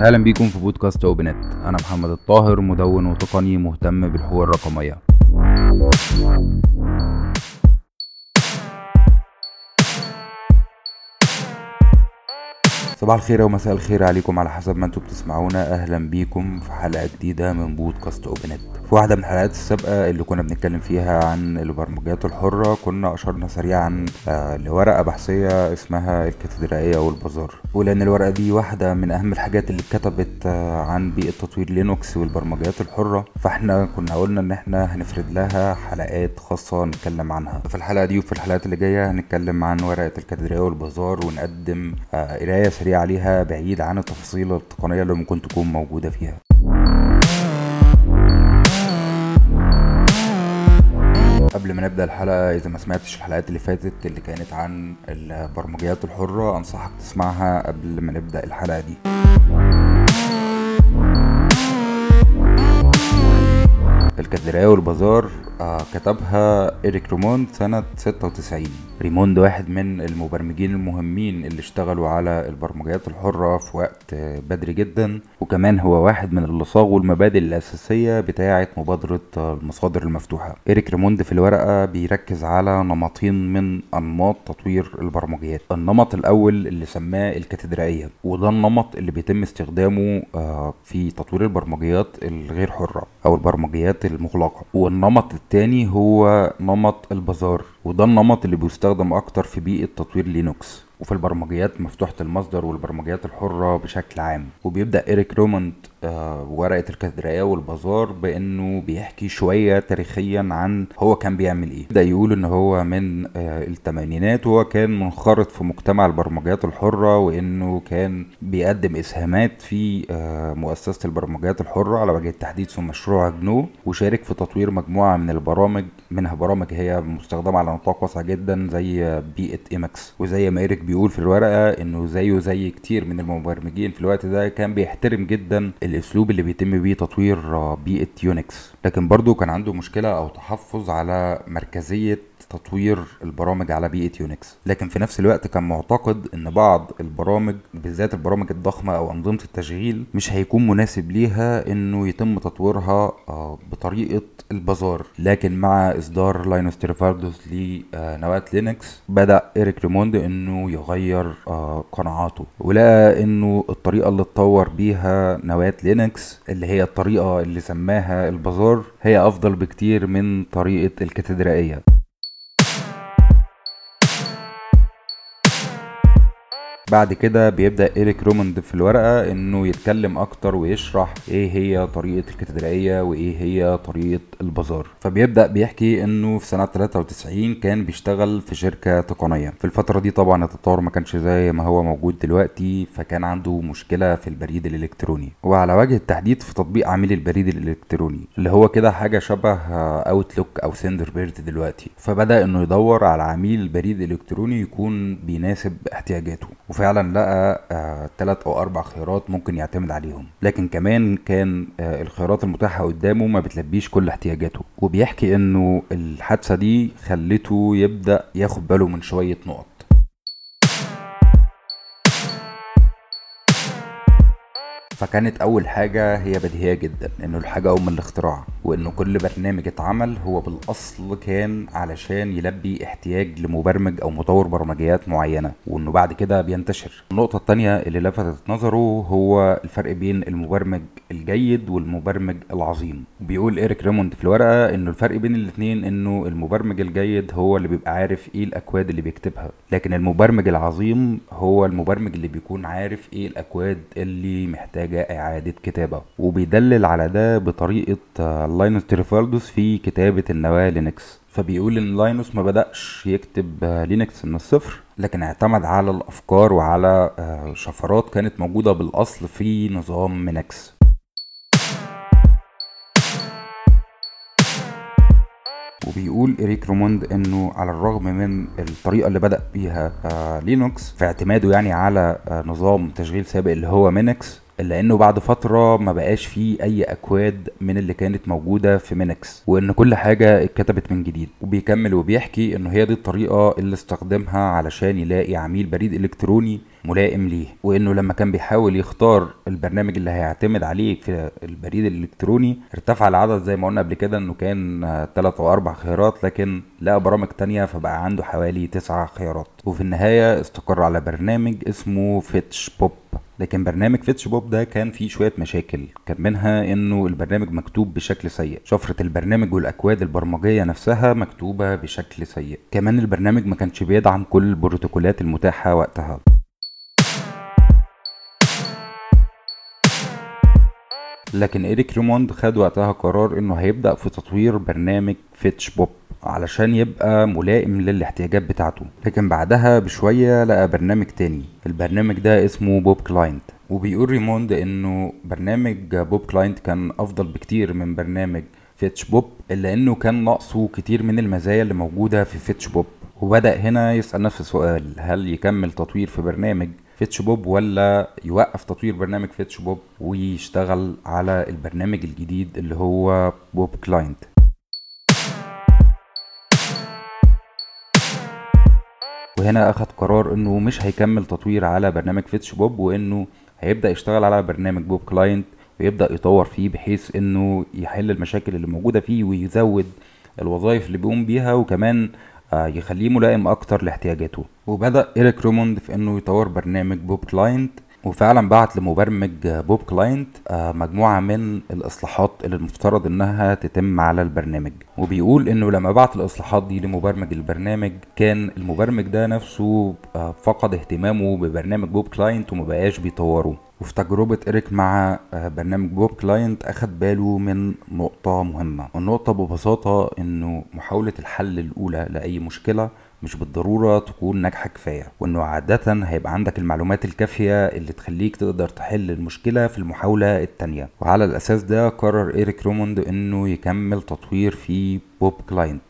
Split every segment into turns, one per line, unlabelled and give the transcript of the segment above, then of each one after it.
أهلا بيكم في بودكاست OpenNet أنا محمد الطاهر مدون وتقني مهتم بالحقوق الرقمية. صباح الخير ومساء الخير عليكم على حسب ما أنتم بتسمعونا. أهلا بيكم في حلقة جديدة من بودكاست OpenNet. في واحدة من الحلقات السابقة اللي كنا بنتكلم فيها عن البرمجيات الحرة كنا أشرنا سريعا آه لورقة بحثية اسمها الكاتدرائية والبازار. ولأن الورقة دي واحدة من أهم الحاجات اللي اتكتبت آه عن بيئة تطوير لينوكس والبرمجيات الحرة. فاحنا كنا قلنا إن إحنا هنفرد لها حلقات خاصة نتكلم عنها. في الحلقة دي وفي الحلقات اللي جاية هنتكلم عن ورقة الكاتدرائية والبازار ونقدم آه قراية سريعة عليها بعيد عن التفاصيل التقنية اللي ممكن تكون موجودة فيها. قبل ما نبدأ الحلقة إذا ما سمعتش الحلقات اللي فاتت اللي كانت عن البرمجيات الحرة أنصحك تسمعها قبل ما نبدأ الحلقة دي. الكاتدرائية والبازار آه كتبها إريك ريموند سنة 96 ريموند واحد من المبرمجين المهمين اللي اشتغلوا على البرمجيات الحرة في وقت بدري جدا وكمان هو واحد من اللي صاغوا المبادئ الأساسية بتاعة مبادرة المصادر المفتوحة. إريك ريموند في الورقة بيركز على نمطين من أنماط تطوير البرمجيات. النمط الأول اللي سماه الكاتدرائية وده النمط اللي بيتم استخدامه آه في تطوير البرمجيات الغير حرة أو البرمجيات المغلقة. والنمط التاني هو نمط البازار وده النمط اللي بيستخدم أكتر في بيئة تطوير لينوكس وفي البرمجيات مفتوحة المصدر والبرمجيات الحرة بشكل عام. وبيبدأ إيريك ريموند آه ورقة الكاتدرائية والبازار بأنه بيحكي شوية تاريخيا عن هو كان بيعمل إيه. بدأ يقول إن هو من آه الثمانينات وهو كان منخرط في مجتمع البرمجيات الحرة وإنه كان بيقدم إسهامات في آه مؤسسة البرمجيات الحرة على وجه التحديد في مشروع GNU وشارك في تطوير مجموعة من البرامج منها برامج هي مستخدمة على نطاق واسع جدا زي بيئة Emacs وزي ما إيريك بيقول في الورقة إنه زيه زي كتير من المبرمجين في الوقت ده كان بيحترم جدا الأسلوب اللي بيتم بيه تطوير بيئة Unix لكن برضو كان عنده مشكلة أو تحفظ على مركزية تطوير البرامج على بيئة Unix. لكن في نفس الوقت كان معتقد إن بعض البرامج بالذات البرامج الضخمة أو أنظمة التشغيل مش هيكون مناسب ليها إنه يتم تطويرها بطريقة البازار. لكن مع إصدار لاينوس تورفالدس لنواة لينكس بدأ إيريك ريموند إنه يغير قناعاته. ولقى إنه الطريقة اللي اتطور بيها نواة لينكس اللي هي الطريقة اللي سماها البازار هي أفضل بكتير من طريقة الكاتدرائية. بعد كده بيبدأ إيريك ريموند في الورقة إنه يتكلم أكتر ويشرح إيه هي طريقة الكاتدرائية وإيه هي طريقة البازار. فبيبدأ بيحكي إنه في سنة 93 كان بيشتغل في شركة تقنية. في الفترة دي طبعا التطور ما كانش زي ما هو موجود دلوقتي فكان عنده مشكلة في البريد الإلكتروني. وعلى وجه التحديد في تطبيق عميل البريد الإلكتروني اللي هو كده حاجة شبه Outlook أو Thunderbird دلوقتي. فبدأ إنه يدور على عميل البريد الالكتروني يكون بيناسب احتياجاته. وفعلا لقى آه تلات أو أربع خيارات ممكن يعتمد عليهم. لكن كمان كان آه الخيارات المتاحة قدامه ما بتلبيش كل احتياجاته. وبيحكي إنه الحادثة دي خلته يبدأ ياخد باله من شوية نقط. فكانت أول حاجة هي بديهية جدا إنه الحاجة ام الاختراع وإنه كل برنامج اتعمل هو بالأصل كان علشان يلبي احتياج لمبرمج أو مطور برمجيات معينة وإنه بعد كده بينتشر. النقطة التانية اللي لفتت نظره هو الفرق بين المبرمج الجيد والمبرمج العظيم. بيقول إيريك ريموند في الورقة إنه الفرق بين الاتنين إنه المبرمج الجيد هو اللي بيبقى عارف إيه الأكواد اللي بيكتبها لكن المبرمج العظيم هو المبرمج اللي بيكون عارف إيه الأكواد اللي محتاج محتاجة إعادة كتابة. وبيدلل على ده بطريقة لاينوس تورفالدس في كتابة النواة لينكس. فبيقول إن لاينوس ما بدأش يكتب لينكس من الصفر لكن اعتمد على الأفكار وعلى شفرات كانت موجودة بالأصل في نظام Minix. وبيقول إريك ريموند إنه على الرغم من الطريقة اللي بدأ بيها آه لينوكس في اعتماده يعني على آه نظام تشغيل سابق اللي هو Minix الا انه بعد فتره ما بقاش فيه اي اكواد من اللي كانت موجوده في Minix وان كل حاجة اتكتبت من جديد. وبيكمل وبيحكي إنه هي دي الطريقة اللي استخدمها علشان يلاقي عميل بريد إلكتروني ملائم ليه وإنه لما كان بيحاول يختار البرنامج اللي هيعتمد عليه في البريد الإلكتروني ارتفع العدد زي ما قلنا قبل كده إنه كان ثلاث أو أربع خيارات لكن لقى برامج تانية فبقى عنده حوالي تسعة خيارات. وفي النهاية استقر على برنامج اسمه فيتش بوب. لكن برنامج فيتش بوب ده كان فيه شوية مشاكل. كان منها إنه البرنامج مكتوب بشكل سيء. شفرة البرنامج والأكواد البرمجية نفسها مكتوبة بشكل سيء. كمان البرنامج ما كانش بيدعم كل البروتوكولات المتاحة وقتها. لكن إريك ريموند خد وقتها قرار إنه هيبدأ في تطوير برنامج Fetchpop علشان يبقى ملائم للاحتياجات بتاعته. لكن بعدها بشوية لقى برنامج تاني. البرنامج ده اسمه Popclient. وبيقول ريموند إنه برنامج Popclient كان أفضل بكتير من برنامج Fetchpop إلا إنه كان ناقصه كتير من المزايا اللي موجودة في Fetchpop. وبدأ هنا يسأل نفس السؤال هل يكمل تطوير في برنامج Fetchpop ولا يوقف تطوير برنامج Fetchpop ويشتغل على البرنامج الجديد اللي هو Popclient. وهنا اخد قرار إنه مش هيكمل تطوير على برنامج Fetchpop وإنه هيبدأ يشتغل على برنامج Popclient ويبدأ يطور فيه بحيث إنه يحل المشاكل اللي موجودة فيه ويزود الوظائف اللي بيقوم بيها وكمان يخليه ملائم أكتر لاحتياجاته. وبدأ إيريك روموند في إنه يطور برنامج Popclient وفعلا بعت لمبرمج Popclient مجموعة من الإصلاحات اللي المفترض إنها تتم على البرنامج. وبيقول إنه لما بعت الإصلاحات دي لمبرمج البرنامج كان المبرمج ده نفسه فقد اهتمامه ببرنامج Popclient ومبقاش بيطوره. وفي تجربة إريك مع برنامج Popclient أخد باله من نقطة مهمة والنقطة ببساطة إنه محاولة الحل الأولى لأي مشكلة مش بالضرورة تكون ناجحة كفاية وإنه عادة هيبقى عندك المعلومات الكافية اللي تخليك تقدر تحل المشكلة في المحاولة التانية. وعلى الأساس ده قرر إيريك روموند إنه يكمل تطوير في Popclient.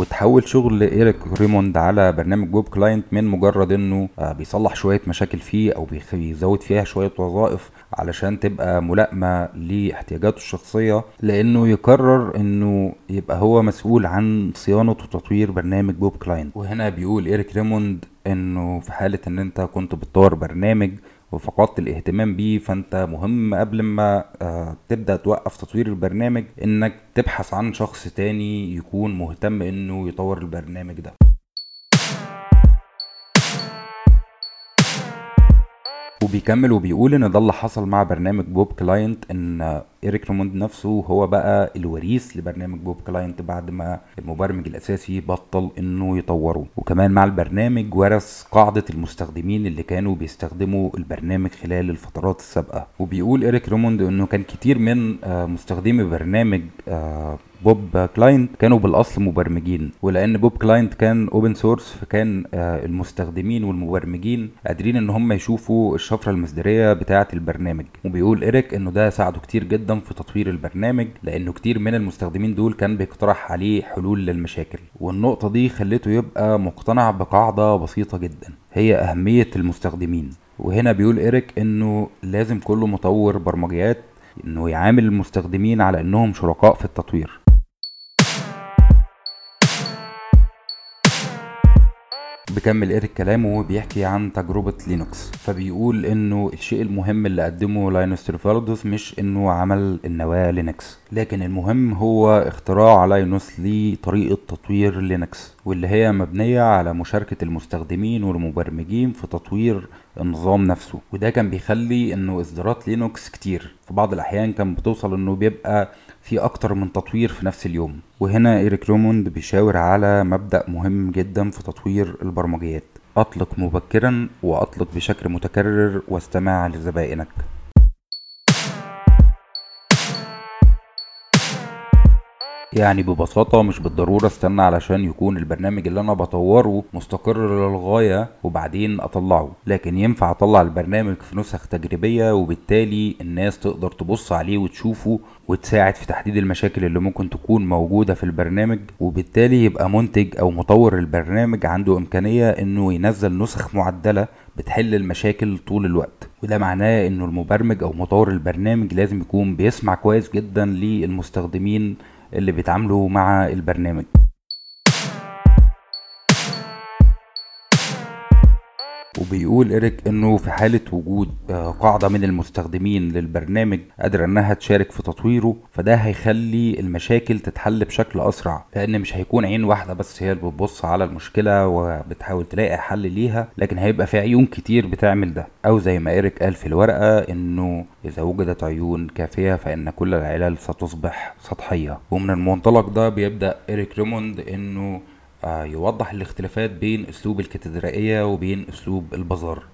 وتحول شغل إيريك ريموند على برنامج Popclient من مجرد إنه بيصلح شوية مشاكل فيه أو بيزود فيها شوية وظائف علشان تبقى ملائمة لاحتياجاته الشخصية لأنه يقرر إنه يبقى هو مسؤول عن صيانة وتطوير برنامج Popclient. وهنا بيقول إيريك ريموند إنه في حالة إن أنت كنت بتطور برنامج وفقدت الاهتمام بيه فانت مهم قبل ما آه تبدأ توقف تطوير البرنامج إنك تبحث عن شخص تاني يكون مهتم إنه يطور البرنامج ده. وبيكمل وبيقول إن ده اللي حصل مع برنامج Popclient إن إيريك ريموند نفسه هو بقى الوريث لبرنامج Popclient بعد ما المبرمج الأساسي بطل إنه يطوره. وكمان مع البرنامج ورث قاعدة المستخدمين اللي كانوا بيستخدموا البرنامج خلال الفترات السابقة. وبيقول إيريك ريموند إنه كان كتير من مستخدمي برنامج Popclient كانوا بالأصل مبرمجين ولأن Popclient كان open source فكان المستخدمين والمبرمجين قادرين إن هم يشوفوا الشفرة المصدرية بتاعة البرنامج. وبيقول إيريك إنه ده ساعده كتير جدا في تطوير البرنامج لأنه كتير من المستخدمين دول كان بيقترح عليه حلول للمشاكل. والنقطة دي خلته يبقى مقتنع بقاعدة بسيطة جدا هي أهمية المستخدمين. وهنا بيقول إيريك إنه لازم كل مطور برمجيات إنه يعامل المستخدمين على إنهم شركاء في التطوير. بكمل ايريك كلامه وبيحكي عن تجربة لينوكس. فبيقول إنه الشيء المهم اللي قدمه لاينوس تورفالدس مش إنه عمل النواة لينكس لكن المهم هو اختراع لاينوس لطريقة تطوير لينكس واللي هي مبنية على مشاركة المستخدمين والمبرمجين في تطوير النظام نفسه. وده كان بيخلي إنه إصدارات لينوكس كتير. في بعض الأحيان كان بتوصل إنه بيبقى في أكتر من تطوير في نفس اليوم. وهنا إيريك روموند بيشاور على مبدأ مهم جدا في تطوير البرمجيات. أطلق مبكرا وأطلق بشكل متكرر واستمع لزبائنك. يعني ببساطة مش بالضرورة استنى علشان يكون البرنامج اللي أنا بطوره مستقر للغاية وبعدين أطلعه. لكن ينفع أطلع البرنامج في نسخ تجريبية وبالتالي الناس تقدر تبص عليه وتشوفه وتساعد في تحديد المشاكل اللي ممكن تكون موجودة في البرنامج وبالتالي يبقى منتج أو مطور البرنامج عنده إمكانية إنه ينزل نسخ معدلة بتحل المشاكل طول الوقت. وده معناه إنه المبرمج أو مطور البرنامج لازم يكون بيسمع كويس جدا للمستخدمين اللي بيتعاملوا مع البرنامج. وبيقول إيريك إنه في حالة وجود آه، قاعدة من المستخدمين للبرنامج قادرة إنها تشارك في تطويره فده هيخلي المشاكل تتحل بشكل أسرع لأن مش هيكون عين واحدة بس هي اللي بتبص على المشكلة وبتحاول تلاقي حل ليها لكن هيبقى في عيون كتير بتعمل ده. أو زي ما إيريك قال في الورقة إنه إذا وجدت عيون كافية فإن كل العلل ستصبح سطحية. ومن المنطلق ده بيبدأ إيريك ريموند إنه يوضح الاختلافات بين أسلوب الكاتدرائية وبين أسلوب البازار.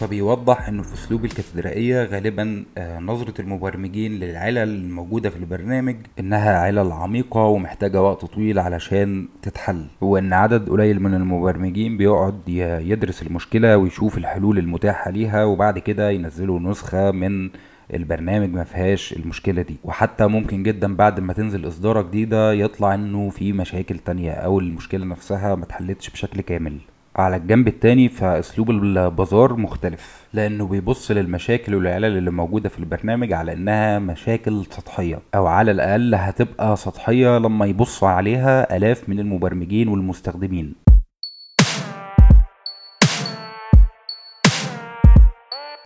فبيوضح إنه في أسلوب الكاتدرائية غالبا آه، نظرة المبرمجين للعلل الموجودة في البرنامج إنها علل عميقة ومحتاجة وقت طويل علشان تتحل وإن عدد قليل من المبرمجين بيقعد يدرس المشكلة ويشوف الحلول المتاحة ليها وبعد كده ينزلوا نسخة من البرنامج ما فيهاش المشكلة دي. وحتى ممكن جدا بعد ما تنزل اصداره جديده يطلع إنه في مشاكل تانية أو المشكلة نفسها ما اتحلتش بشكل كامل. على الجنب التاني فأسلوب البازار مختلف لأنه بيبص للمشاكل والعلل اللي موجودة في البرنامج على إنها مشاكل سطحية أو على الأقل هتبقى سطحية لما يبص عليها آلاف من المبرمجين والمستخدمين.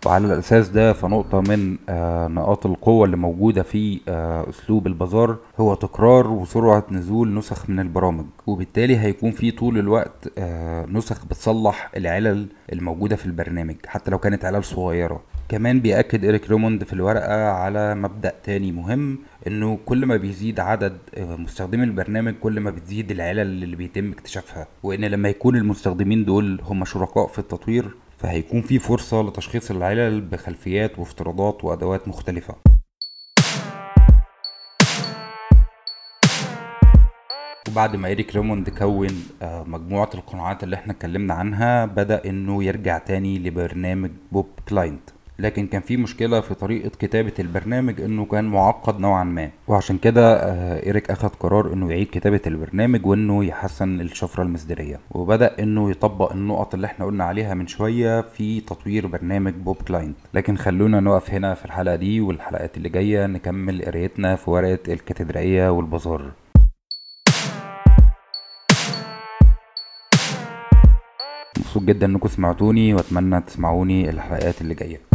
وعلى الأساس ده فنقطة من آه، نقاط القوة اللي موجودة في آه، أسلوب البازار هو تكرار وسرعة نزول نسخ من البرامج. وبالتالي هيكون في طول الوقت آه، نسخ بتصلح العلل الموجودة في البرنامج حتى لو كانت علل صغيرة. كمان بيأكد إيريك روموند في الورقة على مبدأ تاني مهم إنه كل ما بيزيد عدد مستخدمي البرنامج كل ما بتزيد العلل اللي بيتم اكتشافها. وإن لما يكون المستخدمين دول هم شركاء في التطوير فهيكون في فرصة لتشخيص العلل بخلفيات وافتراضات وأدوات مختلفة. وبعد ما إيريك ريموند كون آه، مجموعة القناعات اللي إحنا اتكلمنا عنها بدأ إنه يرجع تاني لبرنامج Popclient. لكن كان في مشكلة في طريقة كتابة البرنامج إنه كان معقد نوعا ما. وعشان كده آه، إيريك اخد قرار إنه يعيد كتابة البرنامج وإنه يحسن الشفرة المصدرية. وبدأ إنه يطبق النقط اللي إحنا قلنا عليها من شوية في تطوير برنامج Popclient. لكن خلونا نقف هنا في الحلقة دي والحلقات اللي جاية نكمل قرايتنا في ورقة الكاتدرائية والبازار. مبسوط جدا إنكم سمعتوني وأتمنى تسمعوني الحلقات اللي جاية.